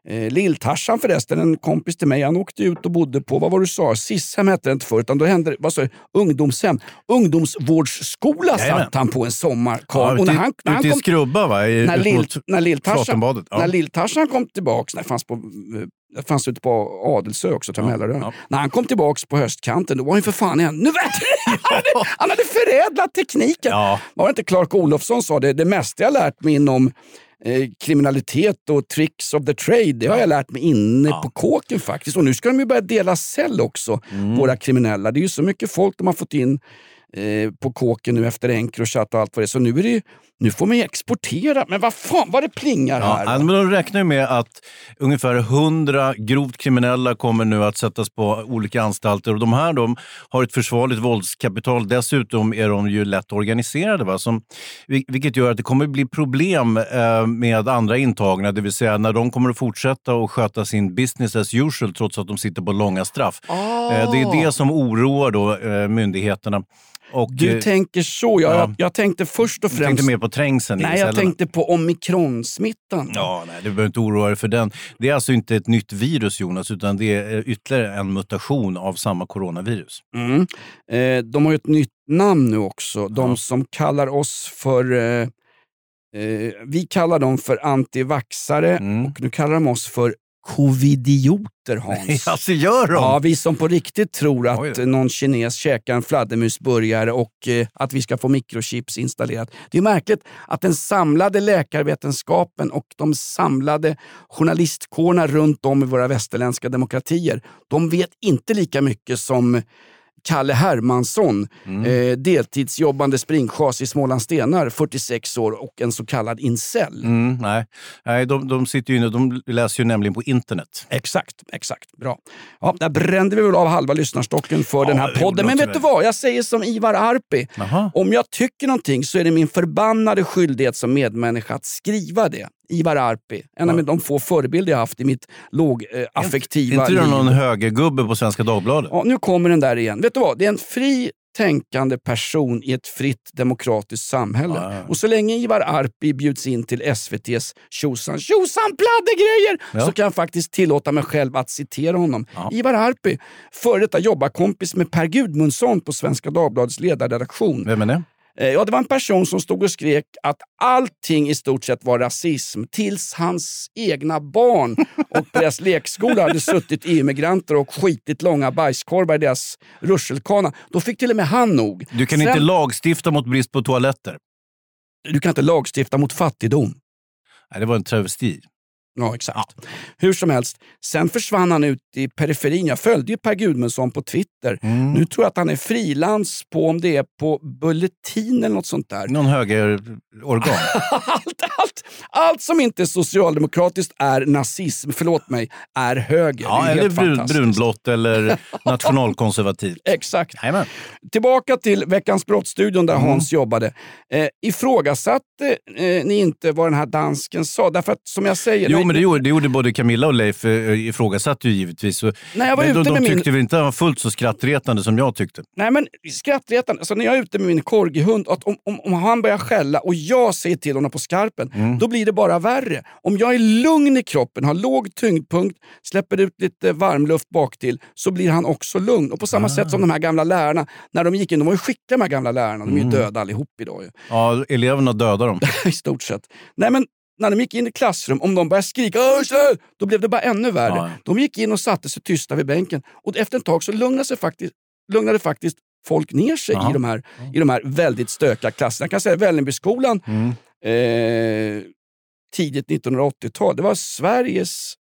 Eh, Lill-Tarzan förresten, en kompis till mig, han åkte ut och bodde på, vad var du sa, Sishem hette det inte förr, utan då hände vad sa du, ungdomshem. Ungdomsvårdsskola Jajamän. satt han på en sommar. Ja, ute, i- ute i Skrubba va? I, när Lill- när Lill-Tarzan Flatenbadet. Ja. när kom tillbaks, nej, fanns på, eh, det fanns ute på Adelsö också, jag, Mälarön. När han kom tillbaks på höstkanten, då var han för fan ännu värre. Han hade- han hade förädlat tekniken. Var det inte Clark Olofsson sa det, det mesta jag lärt mig inom eh, kriminalitet och tricks of the trade, det har jag lärt mig inne på kåken faktiskt. Och nu ska de ju börja dela cell också, Mm. våra kriminella. Det är ju så mycket folk de har fått in eh, på kåken nu efter Encrochat och allt vad det är. Så nu, är det ju, nu får man ju exportera. Men vad fan vad det plingar här. ja, men de räknar ju med att ungefär 100 grovt kriminella kommer nu att sättas på olika anstalter. Och de här de har ett försvarligt våldskapital. Dessutom är de ju lätt organiserade. Va? Som, vil- vilket gör att det kommer bli problem eh, med andra intagna. Det vill säga när de kommer att fortsätta att sköta sin business as usual trots att de sitter på långa straff. Ah. Eh, det är det som oroar då, eh, myndigheterna. Och, Du eh, tänker så. Jag, ja. jag, jag tänkte först och du främst... tänkte mer på trängseln Nej, jag tänkte på omikronsmittan. Ja, nej, du behöver inte oroa dig för den. Det är alltså inte ett nytt virus, Jonas, utan det är eh, ytterligare en mutation av samma coronavirus. Mm. Eh, de har ju ett nytt namn nu också. De som kallar oss för... Eh, eh, vi kallar dem för antivaxare Mm. och nu kallar de oss för covidioter, Hans. alltså gör de? Ja, vi som på riktigt tror att någon kines käkar en fladdermusburgare och eh, att vi ska få mikrochips installerat. Det är märkligt att den samlade läkarvetenskapen och de samlade journalistkårerna runt om i våra västerländska demokratier, de vet inte lika mycket som Kalle Hermansson, eh, deltidsjobbande springchas i Smålandstenar, 46 år och en så kallad incel. Mm, nej, nej de, de, sitter ju de läser ju nämligen på internet. Exakt, exakt. Bra. Ja, där brände vi väl av halva lyssnarstocken för den här podden. Men vet du vad? Jag säger som Ivar Arpi. Jaha. Om jag tycker någonting så är det min förbannade skyldighet som medmänniska att skriva det. Ivar Arpi, en av de få förebilder jag haft i mitt lågaffektiva inte det liv. någon högergubbe på Svenska Dagbladet? Ja, nu kommer den där igen. Vet du vad? Det är en fri tänkande person i ett fritt demokratiskt samhälle. Ja, ja. Och så länge Ivar Arpi bjuds in till SVTs tjosan tjosan pladdegrejer Ja. så kan jag faktiskt tillåta mig själv att citera honom. Ivar Arpi, före detta jobbarkompis med Per Gudmundsson på Svenska Dagbladets ledarredaktion. Vem är det? Eh, Ja, det var en person som stod och skrek att allting i stort sett var rasism tills hans egna barn och deras lekskola hade suttit EU-migranter och skitit långa bajskorvar i deras rutschkana. Då fick till och med han nog. Du kan Sen- inte lagstifta mot brist på toaletter. du kan inte lagstifta mot fattigdom. Nej, det var en travesti. Ja, exakt. Hur som helst, sen försvann han ut i periferin. Jag följde ju Per Gudmundsson på Twitter. Mm. Nu tror jag att han är frilans på, om det är på Bulletin eller något sånt där. Någon högerorgan. allt, allt, allt som inte är socialdemokratiskt är nazism. Förlåt mig, är höger. Ja, är eller brun, brunblått eller nationalkonservativt. Exakt. Jajamän. Tillbaka till Veckans brottsstudion där Mm. Hans jobbade. Eh, ifrågasatte eh, ni inte vad den här dansken sa? Därför att som jag säger... Jo, men det gjorde, det gjorde både Camilla och Leif eh, ifrågasatte ju givetvis. När jag var men de, ute de min- tyckte väl inte det var fullt så skrattretande som jag tyckte. Nej men skrattretande, alltså när jag är ute med min korgihund, att om, om, om han börjar skälla och jag säger till honom på skarpen, Mm. då blir det bara värre. Om jag är lugn i kroppen, har låg tyngdpunkt, släpper ut lite varmluft bak till så blir han också lugn. Och på samma sätt som de här gamla lärarna, när de gick in, de var ju skickliga de här gamla lärarna, de är ju Mm. döda allihop idag. Ju. Ja, eleverna dödar dem. I stort sett. Nej men när de gick in i klassrum, om de började skrika "Örsel!" då blev det bara ännu värre. Ja. De gick in och satte sig tysta vid bänken och efter ett tag så lugnade, sig faktiskt, lugnade faktiskt folk ner sig Ja. i de, här, i de här väldigt stökiga klasserna. Jag kan säga Vällingbyskolan, Mm. eh, tidigt 1980-tal, det var Sveriges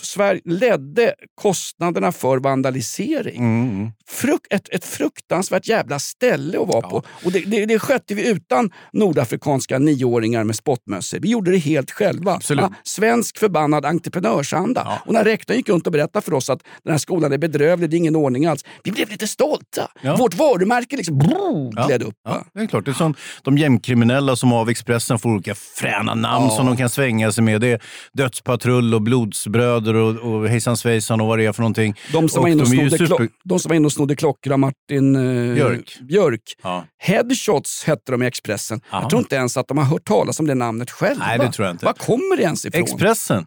Sverige ledde kostnaderna för vandalisering. Mm. Fruk ett, ett fruktansvärt jävla ställe att vara på. Och det, det, det skötte vi utan nordafrikanska nioåringar med spottmössor. Vi gjorde det helt själva. Ja, svensk förbannad entreprenörsanda. Och när rektorn gick runt och berättade för oss att den här skolan är bedrövlig, det är ingen ordning alls. Vi blev lite stolta. Ja. Vårt varumärke liksom brrr, Ja. gled upp. Ja, det är klart. Det är som de gängkriminella som av Expressen får olika fräna namn Ja. som de kan svänga sig med. Det är dödspatrull och blodsbröder och, och hejsan svejsan och vad det är för någonting. De som, var inne och de snodde super- de som var inne och snodde klockor av Martin eh, Björk. Björk. Ja. Headshots hette de i Expressen. Ja. Jag tror inte ens att de har hört talas om det namnet själva. Nej, det tror jag inte. Var kommer det ens ifrån? Expressen.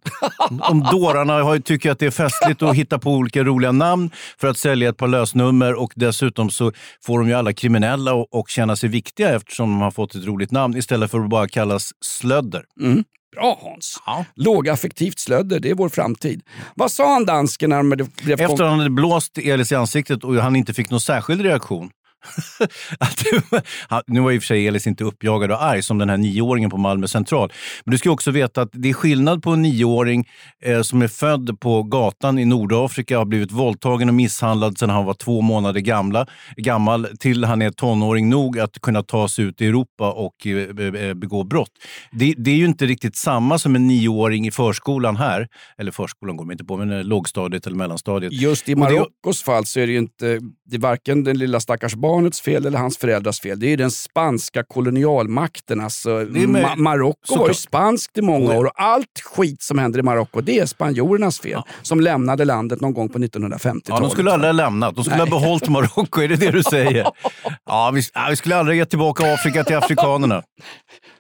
De dårarna har, tycker att det är festligt att hitta på olika roliga namn för att sälja ett par lösnummer och dessutom så får de ju alla kriminella och, och känna sig viktiga eftersom de har fått ett roligt namn istället för att bara kallas slödder. Mm. Bra Hans! Lågaffektivt slödder, det är vår framtid. Vad sa han dansken när de blev Efter att han hade blåst Elis i ansiktet och han inte fick någon särskild reaktion. Nu var i och för sig Elis inte uppjagad och arg som den här nioåringen på Malmö central. Men du ska också veta att det är skillnad på en nioåring eh, som är född på gatan i Nordafrika, har blivit våldtagen och misshandlad sedan han var två månader gamla, gammal, till han är tonåring nog att kunna ta sig ut i Europa och eh, be- begå brott. Det, det är ju inte riktigt samma som en nioåring i förskolan här, eller förskolan går de inte på, men eh, lågstadiet eller mellanstadiet. Just i Och Marockos fall så är det ju inte det är varken den lilla stackars barnets fel eller hans föräldrars fel. Det är ju den spanska kolonialmakten. Alltså, Ma- Marocko var ju spanskt i många år och allt skit som händer i Marocko det är spanjorernas fel. Som lämnade landet någon gång på 1950-talet. Ja, de skulle aldrig ha lämnat. De skulle Nej. ha behållit Marocko. Är det det du säger? Ja, vi, ja, vi skulle aldrig ge tillbaka Afrika till afrikanerna.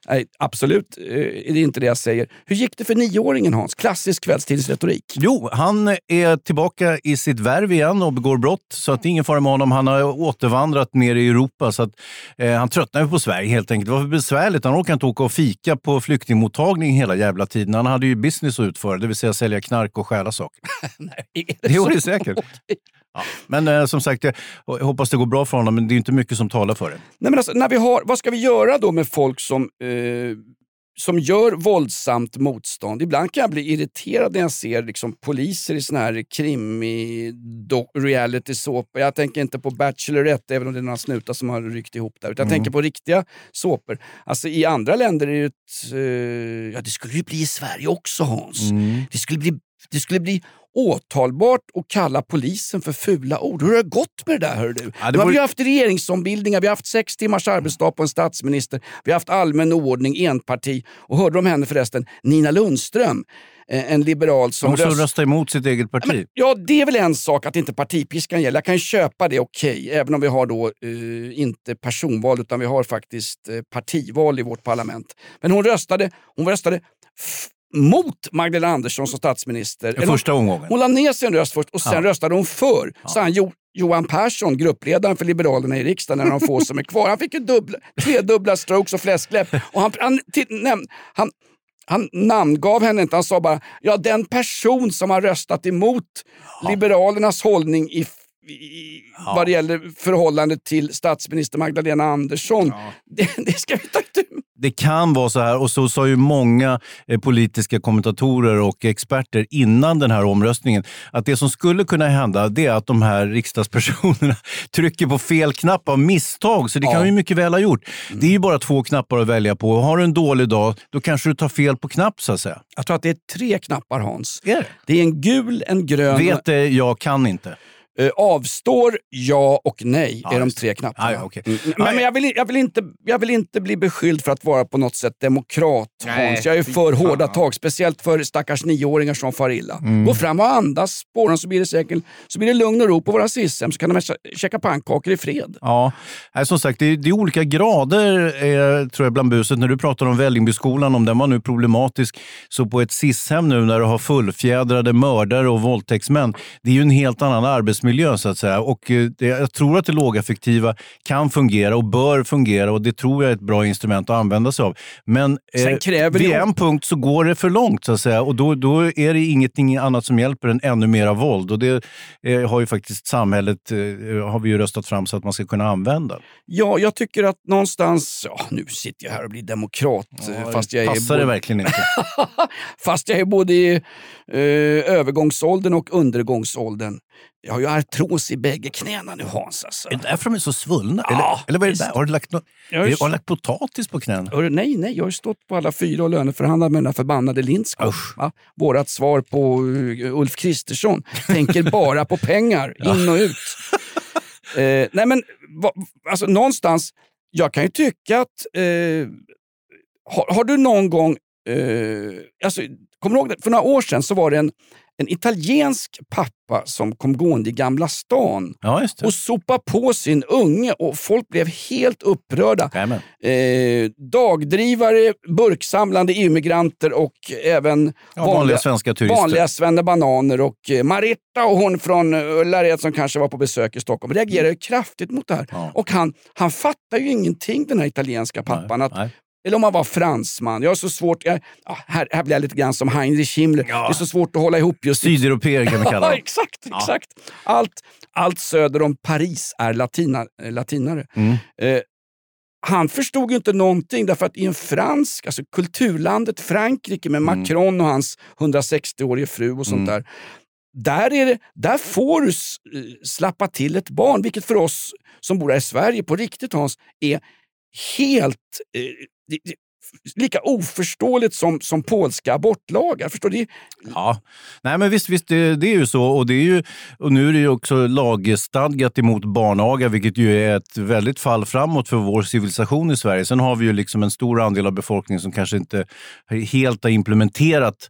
Nej, absolut eh, är det inte det jag säger. Hur gick det för nioåringen Hans? Klassisk kvällstidningsretorik. Jo, han är tillbaka i sitt värv igen och begår brott. Så att det är ingen fara med honom. Han har återvandrat ner i Europa. Så att, eh, han tröttnar ju på Sverige helt enkelt. Det var för besvärligt. Han orkade inte åka och fika på flyktingmottagning hela jävla tiden. Han hade ju business att utföra, det vill säga sälja knark och stjäla saker. Är det Det är det säkert. Ja. Men eh, som sagt, jag hoppas det går bra för honom, men det är inte mycket som talar för det. Nej, men alltså, när vi har, vad ska vi göra då med folk som, eh, som gör våldsamt motstånd? Ibland kan jag bli irriterad när jag ser liksom, poliser i såna här krimi reality såpor. Jag tänker inte på Bachelorette, även om det är några snutar som har ryckt ihop där. Utan jag Mm. tänker på riktiga såpor. Alltså, I andra länder är det ett... Eh, ja, det skulle ju bli i Sverige också Hans. Mm. Det skulle bli, det skulle bli åtalbart att kalla polisen för fula ord. Hur har det gått med det där? Hör du? Ja, det har vi ju haft regeringsombildningar, vi har haft sex timmars arbetsdag på en statsminister, vi har haft allmän oordning, enparti. Och hörde om henne förresten? Nina Lundström, eh, en liberal som Hon som röst- röstar emot sitt eget parti. Ja, det är väl en sak att inte partipiskan gäller. Jag kan köpa det okej, även om vi har då eh, inte personval utan vi har faktiskt eh, partival i vårt parlament. Men hon röstade, hon röstade mot Magdalena Andersson som statsminister. Den första omgången. Hon la ner sin röst först och sen Ja. röstade hon för. Så han gjorde Johan Persson, gruppledaren för Liberalerna i riksdagen, när de få som är kvar. Han fick ju dubbla, tredubbla strokes och fläskläpp. Och han, han, näm, han, han namngav henne inte, han sa bara ja, den person som har röstat emot Liberalernas hållning i, i, vad det gäller förhållandet till statsminister Magdalena Andersson. Det, det ska vi ta itu. Det kan vara så här, och så sa ju många eh, politiska kommentatorer och experter innan den här omröstningen, att det som skulle kunna hända det är att de här riksdagspersonerna trycker på fel knapp av misstag. Så det kan Ja. de ju mycket väl ha gjort. Det är ju bara två knappar att välja på. Har du en dålig dag, då kanske du tar fel på knapp så att säga. Jag tror att det är tre knappar Hans. Är det? Det är en gul, en grön Vet det, jag kan inte. Eh, avstår, ja och nej Ja, är de tre knapparna. Ja, okej. Mm, Men, men jag, vill, jag, vill inte, jag vill inte bli beskylld för att vara på något sätt demokrat, Nej, Hans. Jag är för fan. hårda tag, speciellt för stackars nioåringar som far illa. Mm. Gå fram och andas på dem så blir det säkert så blir det lugn och ro på våra SIS-hem så kan de kä- käka pannkakor i fred. Ja, Nej, som sagt, det är, det är olika grader eh, tror jag bland buset. När du pratar om Vällingbyskolan, om den var nu problematisk, så på ett SIS-hem nu när du har fullfjädrade mördare och våldtäktsmän, det är ju en helt annan arbetsmiljö så att säga. Och eh, det, jag tror att det lågaffektiva kan fungera och bör fungera och det tror jag är ett bra instrument att använda sig av. Men eh, vid det- en punkt så går det för långt så att säga och då, då är det ingenting annat som hjälper än ännu mera våld. Och det eh, har ju faktiskt samhället, eh, har vi ju röstat fram så att man ska kunna använda. Ja, jag tycker att någonstans... Ja, nu sitter jag här och blir demokrat. eh, fast jag är Passar det både- verkligen inte? Fast jag är både i eh, övergångsåldern och undergångsåldern. Jag har ju artros i bägge knäna nu Hans. Alltså. Är det därför de är så svullna? Ja, eller, eller vad är det där? Har du lagt, no har ju- har du lagt potatis på knäna? Hörru, nej, nej, jag har ju stått på alla fyra och löneförhandlat med den där förbannade Lindskog. Va? Vårat svar på uh, Ulf Kristersson. Tänker bara på pengar, in och ut. eh, nej men, va, alltså någonstans, jag kan ju tycka att... Eh, har, har du någon gång... Eh, alltså, kommer du ihåg det? För några år sedan så var det en, en italiensk pappa som kom gående i Gamla stan Ja, och sopade på sin unge och folk blev helt upprörda. Eh, dagdrivare, burksamlande EU-migranter och även Ja, vanliga svenska turister. vanliga svennebananer och eh, Maritta och hon från eh, Ullared som kanske var på besök i Stockholm reagerade kraftigt mot det här. Ja. Och han, han fattar ju ingenting den här italienska pappan. att, nej. Eller om han var fransman. Jag har så svårt, jag, ja, här, här blir jag lite grann som Heinrich Himmler. Det är så svårt att hålla ihop just Sydeuropeer kan vi kalla Ja, dem. exakt. exakt. Allt, allt söder om Paris är latina, eh, latinare. Eh, han förstod ju inte någonting därför att i en fransk, alltså kulturlandet Frankrike med Macron och hans 160-årige fru och sånt där. Där, är det, där får du eh, slappa till ett barn, vilket för oss som bor här i Sverige på riktigt Hans, är helt eh, det, det, lika oförståeligt som, som polska abortlagar. Förstår du? Ja, nej men visst, visst det, det är ju så. Och, det är ju, och nu är det ju också lagstadgat emot barnaga, vilket ju är ett väldigt fall framåt för vår civilisation i Sverige. Sen har vi ju liksom en stor andel av befolkningen som kanske inte helt har implementerat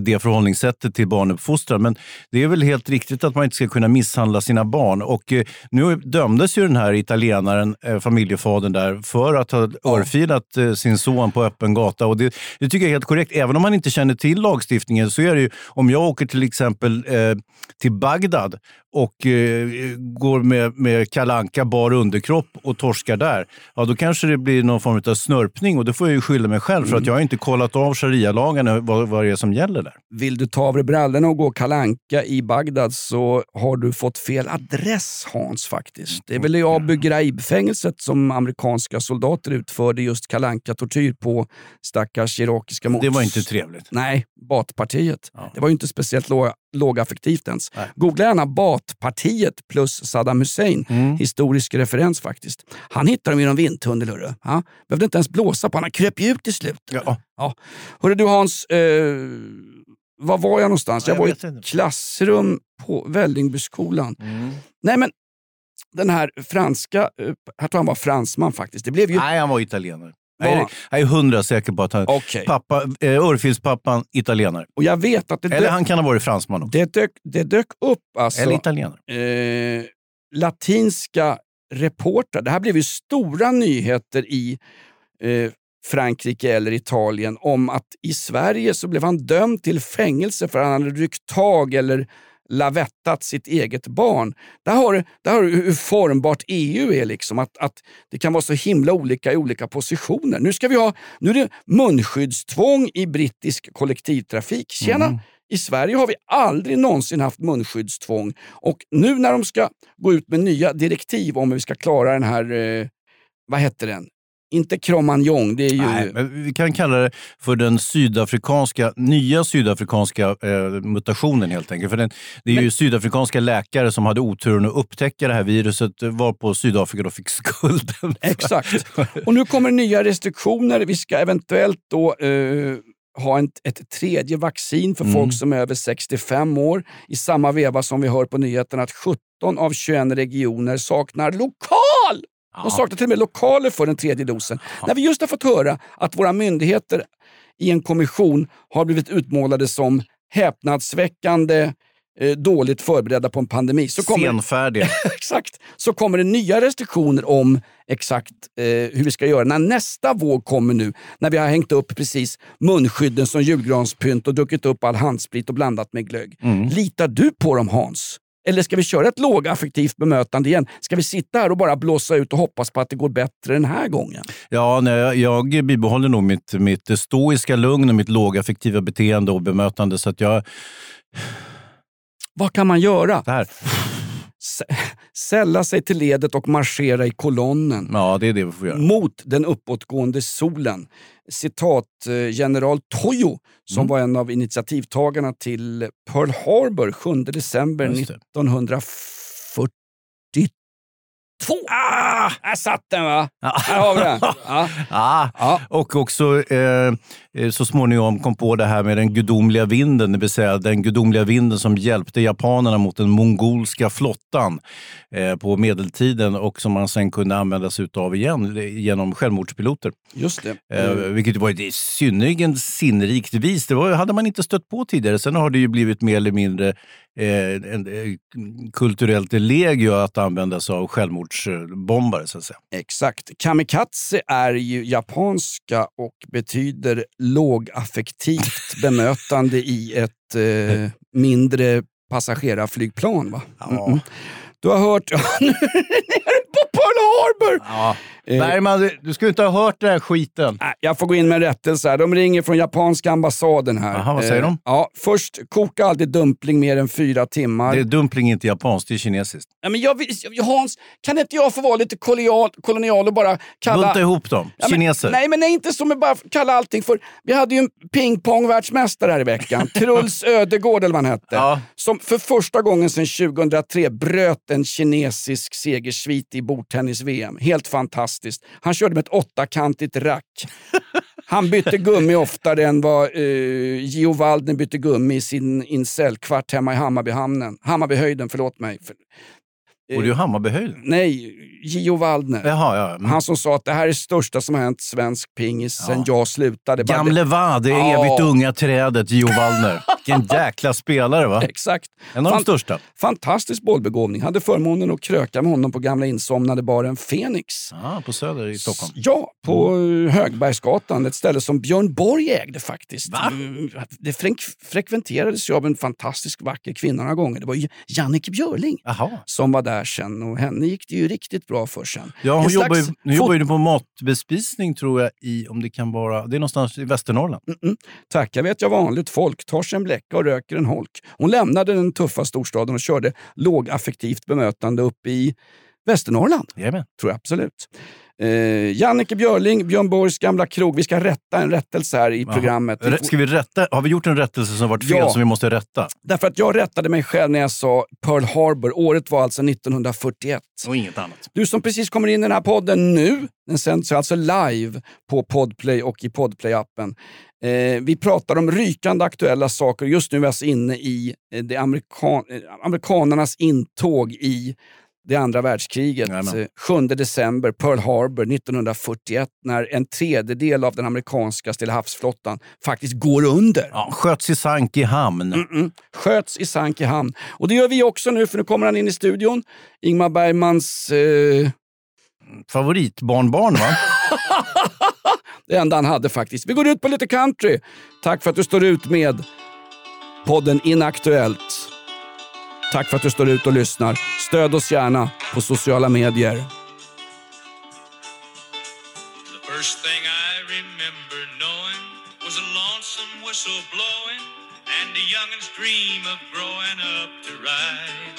det förhållningssättet till barnuppfostran. Men det är väl helt riktigt att man inte ska kunna misshandla sina barn. Och eh, nu dömdes ju den här italienaren, eh, familjefadern där, för att ha örfilat eh, sin son på öppen gata. Och det, det tycker jag är helt korrekt. Även om man inte känner till lagstiftningen så är det ju, om jag åker till exempel eh, till Bagdad och eh, går med, med kalanka bar underkropp och torskar där, ja då kanske det blir någon form av snörpning och då får jag ju skylla mig själv för att jag har inte kollat av sharia-lagarna vad, vad det är som gäller där. Vill du ta av dig brallorna och gå kalanka i Bagdad så har du fått fel adress Hans faktiskt. Det är väl i Abu Ghraib-fängelset som amerikanska soldater utförde just kalanka tortyr på stackars irakiska mots... Det var inte trevligt. Nej, Baatpartiet. Det var ju inte speciellt lå- lågaffektivt ens. Googla gärna Baatpartiet plus Saddam Hussein. Mm. Historisk referens faktiskt. Han hittade dem i någon vindtunnel. Hörru. Ja, behövde inte ens blåsa på. Han kröp ju ut till slut. Ja. Ja. Hörru du Hans, eh, var var jag någonstans? Ja, Jag jag var i ett klassrum på Vällingbyskolan. Nej men, den här franska, eh, jag tror han var fransman faktiskt. Det blev ju... Nej, han var italienare. Var Jag är, hundra säker på att han... Okej. Pappa, eh, Örfilspappan, italienare. Och jag vet att det Eller dök, han kan ha varit fransman också. det dök, det dök upp alltså... Eller italienare. eh, latinska reportrar. Det här blev ju stora nyheter i eh, Frankrike eller Italien om att i Sverige så blev han dömd till fängelse för att han hade ryckt tag eller lavettat sitt eget barn. Där har du, där har du hur formbart EU är. Liksom, att, att Det kan vara så himla olika i olika positioner. Nu, ska vi ha, nu är det munskyddstvång i brittisk kollektivtrafik. Tjena! Mm. I Sverige har vi aldrig någonsin haft munskyddstvång och nu när de ska gå ut med nya direktiv om hur vi ska klara den här, eh, vad hette den? Inte Cromagnon, det är ju... Nej, men vi kan kalla det för den sydafrikanska, nya sydafrikanska eh, mutationen helt enkelt. För den, det är ju sydafrikanska läkare som hade oturen att upptäcka det här viruset var på Sydafrika då fick skulden. Exakt. Och nu kommer nya restriktioner. Vi ska eventuellt då eh, ha en, ett tredje vaccin för Mm. folk som är över 65 år. I samma veva som vi hör på nyheterna att 17 av 21 regioner saknar lokal! De saknar till och med lokaler för den tredje dosen. När vi just har fått höra att våra myndigheter i en kommission har blivit utmålade som häpnadsväckande eh, dåligt förberedda på en pandemi. Så kommer, Senfärdiga. exakt, så kommer det nya restriktioner om exakt eh, hur vi ska göra när nästa våg kommer nu. När vi har hängt upp precis munskydden som julgranspynt och druckit upp all handsprit och blandat med glögg. Mm. Litar du på dem Hans? Eller ska vi köra ett lågaffektivt bemötande igen? Ska vi sitta här och bara blåsa ut och hoppas på att det går bättre den här gången? Ja, nej, jag bibehåller nog mitt, mitt stoiska lugn och mitt lågaffektiva beteende och bemötande. Så att jag... Vad kan man göra? sälla sig till ledet och marschera i kolonnen. Ja, det är det vi får göra. Mot den uppåtgående solen. Citat eh, general Tojo, som mm. var en av initiativtagarna till Pearl Harbor 7 december 1940. Två! Ah, här satt den va! Ja. Här har vi den. Ja. Ah. Ja. Och också eh, eh, så småningom kom på det här med den gudomliga vinden, det vill säga den gudomliga vinden som hjälpte japanerna mot den mongolska flottan eh, på medeltiden och som man sen kunde använda sig av igen eh, genom självmordspiloter. Just det. Mm. Eh, vilket var ett synnerligen sinnrikt vis. Det var, hade man inte stött på tidigare. Sen har det ju blivit mer eller mindre eh, en, eh, kulturellt legio att använda sig av självmordsbombare. Så att säga. Exakt. Kamikaze är ju japanska och betyder lågaffektivt bemötande i ett eh, mindre passagerarflygplan. Va? Mm-mm. Du har hört... nere på Pearl Harbor! Ja. Eh, Bergman, du, skulle inte ha hört den här skiten. Nej, Jag får gå in med en rättelse här. De ringer från japanska ambassaden här. Jaha, vad säger de? Ja, först, koka aldrig dumpling mer än fyra timmar. Det är dumpling inte japanskt, det är kinesiskt. Ja, men jag, vill- Hans, kan inte jag få vara lite kolonial, kolonial och bara kalla... Bunta ihop dem. Ja, men- Kineser. nej, men nej, inte som att bara kalla allting för... Vi hade ju en pingpong-världsmästare här i veckan. Truls Ödegård eller vad han hette. Ja. Som för första gången sedan 2003 bröt en kinesisk segersvit i bordtennis-VM. Helt fantastiskt. Han körde med ett åttakantigt rack. Han bytte gummi oftare än vad uh, Gio Waldner bytte gummi i sin incel-kvart hemma i Hammarbyhamnen. Hammarbyhöjden, förlåt mig. För, Och det är ju Hammarbyhöjden. nej, Gio Waldner. Jaha, ja. Mm. Han som sa att det här är det största som har hänt svensk pingis sen jag slutade. Gamle Va, det Ja. evigt unga trädet, Gio Wallner. Vilken jäkla spelare va? Exakt. En av de Fan- största. Fantastisk bollbegåvning. Hade förmånen att kröka med honom på gamla insomnade baren Fenix. Ja, på Söder i Stockholm. Ja, på eh, Högbergsgatan. Ett ställe som Björn Borg ägde faktiskt. Mm, Det frek- frekventerades ju av en fantastisk vacker kvinna några gånger. Det var Jannike Björling Jaha. som var där sen och henne gick det ju riktigt bra för sen. Ja, hon jobbar ju, nu jobbar ju på matbespisning tror jag i, om det kan vara, det är någonstans i Västernorrland. Mm-mm. Tackar vet jag vanligt folk, tar sig en bläcka och röker en holk. Hon lämnade den tuffa storstaden och körde lågaffektivt bemötande upp i Västernorrland. Jajamän. Tror jag absolut. Eh, Jannike Björling, Björn Borgs gamla krog. Vi ska rätta en rättelse här i Jaha. programmet. Vi Rä- får- Ska vi rätta? Har vi gjort en rättelse som varit fel Ja. som vi måste rätta? Därför att jag rättade mig själv när jag sa Pearl Harbor. Året var alltså 1941. Och inget annat. Du som precis kommer in i den här podden nu, den sänds alltså live på Podplay och i Podplay-appen. Eh, vi pratar om rykande aktuella saker. Just nu är vi alltså inne i eh, det amerikan eh, amerikanernas intåg i det andra världskriget. Jajamän. Eh, 7 december, Pearl Harbor 1941, när en tredjedel av den amerikanska Stilla havsflottan faktiskt går under. Ja, sköts i sank i hamn. Mm-mm. Sköts i sank i hamn. Och det gör vi också nu, för nu kommer han in i studion. Ingmar Bergmans... Eh, Favoritbarnbarn va? det enda han hade faktiskt. Vi går ut på lite country. Tack för att du står ut med podden Inaktuellt. Tack för att du står ut och lyssnar. Stöd oss gärna på sociala medier. The first thing I remember knowing was a lonesome whistle blowing and a youngin's dream of growing up to ride.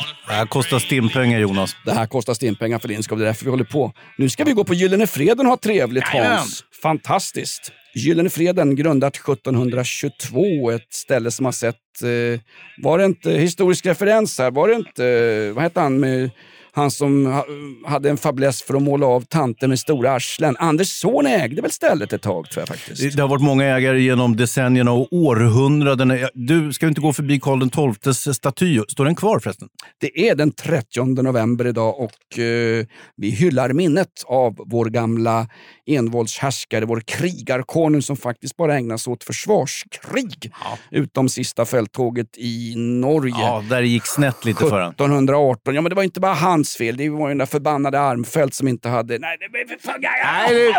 On a Det här kostar stimpengar Jonas. Det här kostar stimpengar för din skull, det är därför vi håller på. Nu ska vi gå på Gyllene Freden och ha trevligt Jajamän. Hans. Fantastiskt. Gyllene Freden grundat 1722, ett ställe som har sett, eh, var det inte historisk referens här, var det inte, eh, vad hette han med han som ha, hade en fäbless för att måla av tanter med stora arslen. Anders son ägde väl stället ett tag tror jag faktiskt. Det har varit många ägare genom decennierna och århundraden. Du, ska inte gå förbi Karl XIIs staty? Står den kvar förresten? Det är den 30 november idag och eh, vi hyllar minnet av vår gamla envåldshärskare, vår krigarkonung som faktiskt bara ägnade sig åt försvarskrig. Utom sista fälttåget i Norge. Ja, där det gick snett lite för han. 1718. Ja, men det var inte bara hans fel. Det var ju den där förbannade Armfelt som inte hade... Nej, det blev för fan... Nej,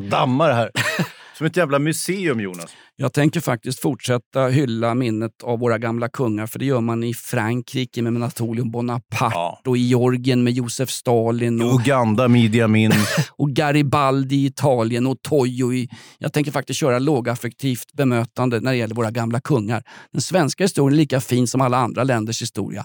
det... dammar här. Som ett jävla museum Jonas. Jag tänker faktiskt fortsätta hylla minnet av våra gamla kungar, för det gör man i Frankrike med Napoleon Bonaparte och i Georgien med Josef Stalin. Och... Uganda med Idi Amin. och Garibaldi i Italien och Tojo i... Jag tänker faktiskt köra lågaffektivt bemötande när det gäller våra gamla kungar. Den svenska historien är lika fin som alla andra länders historia.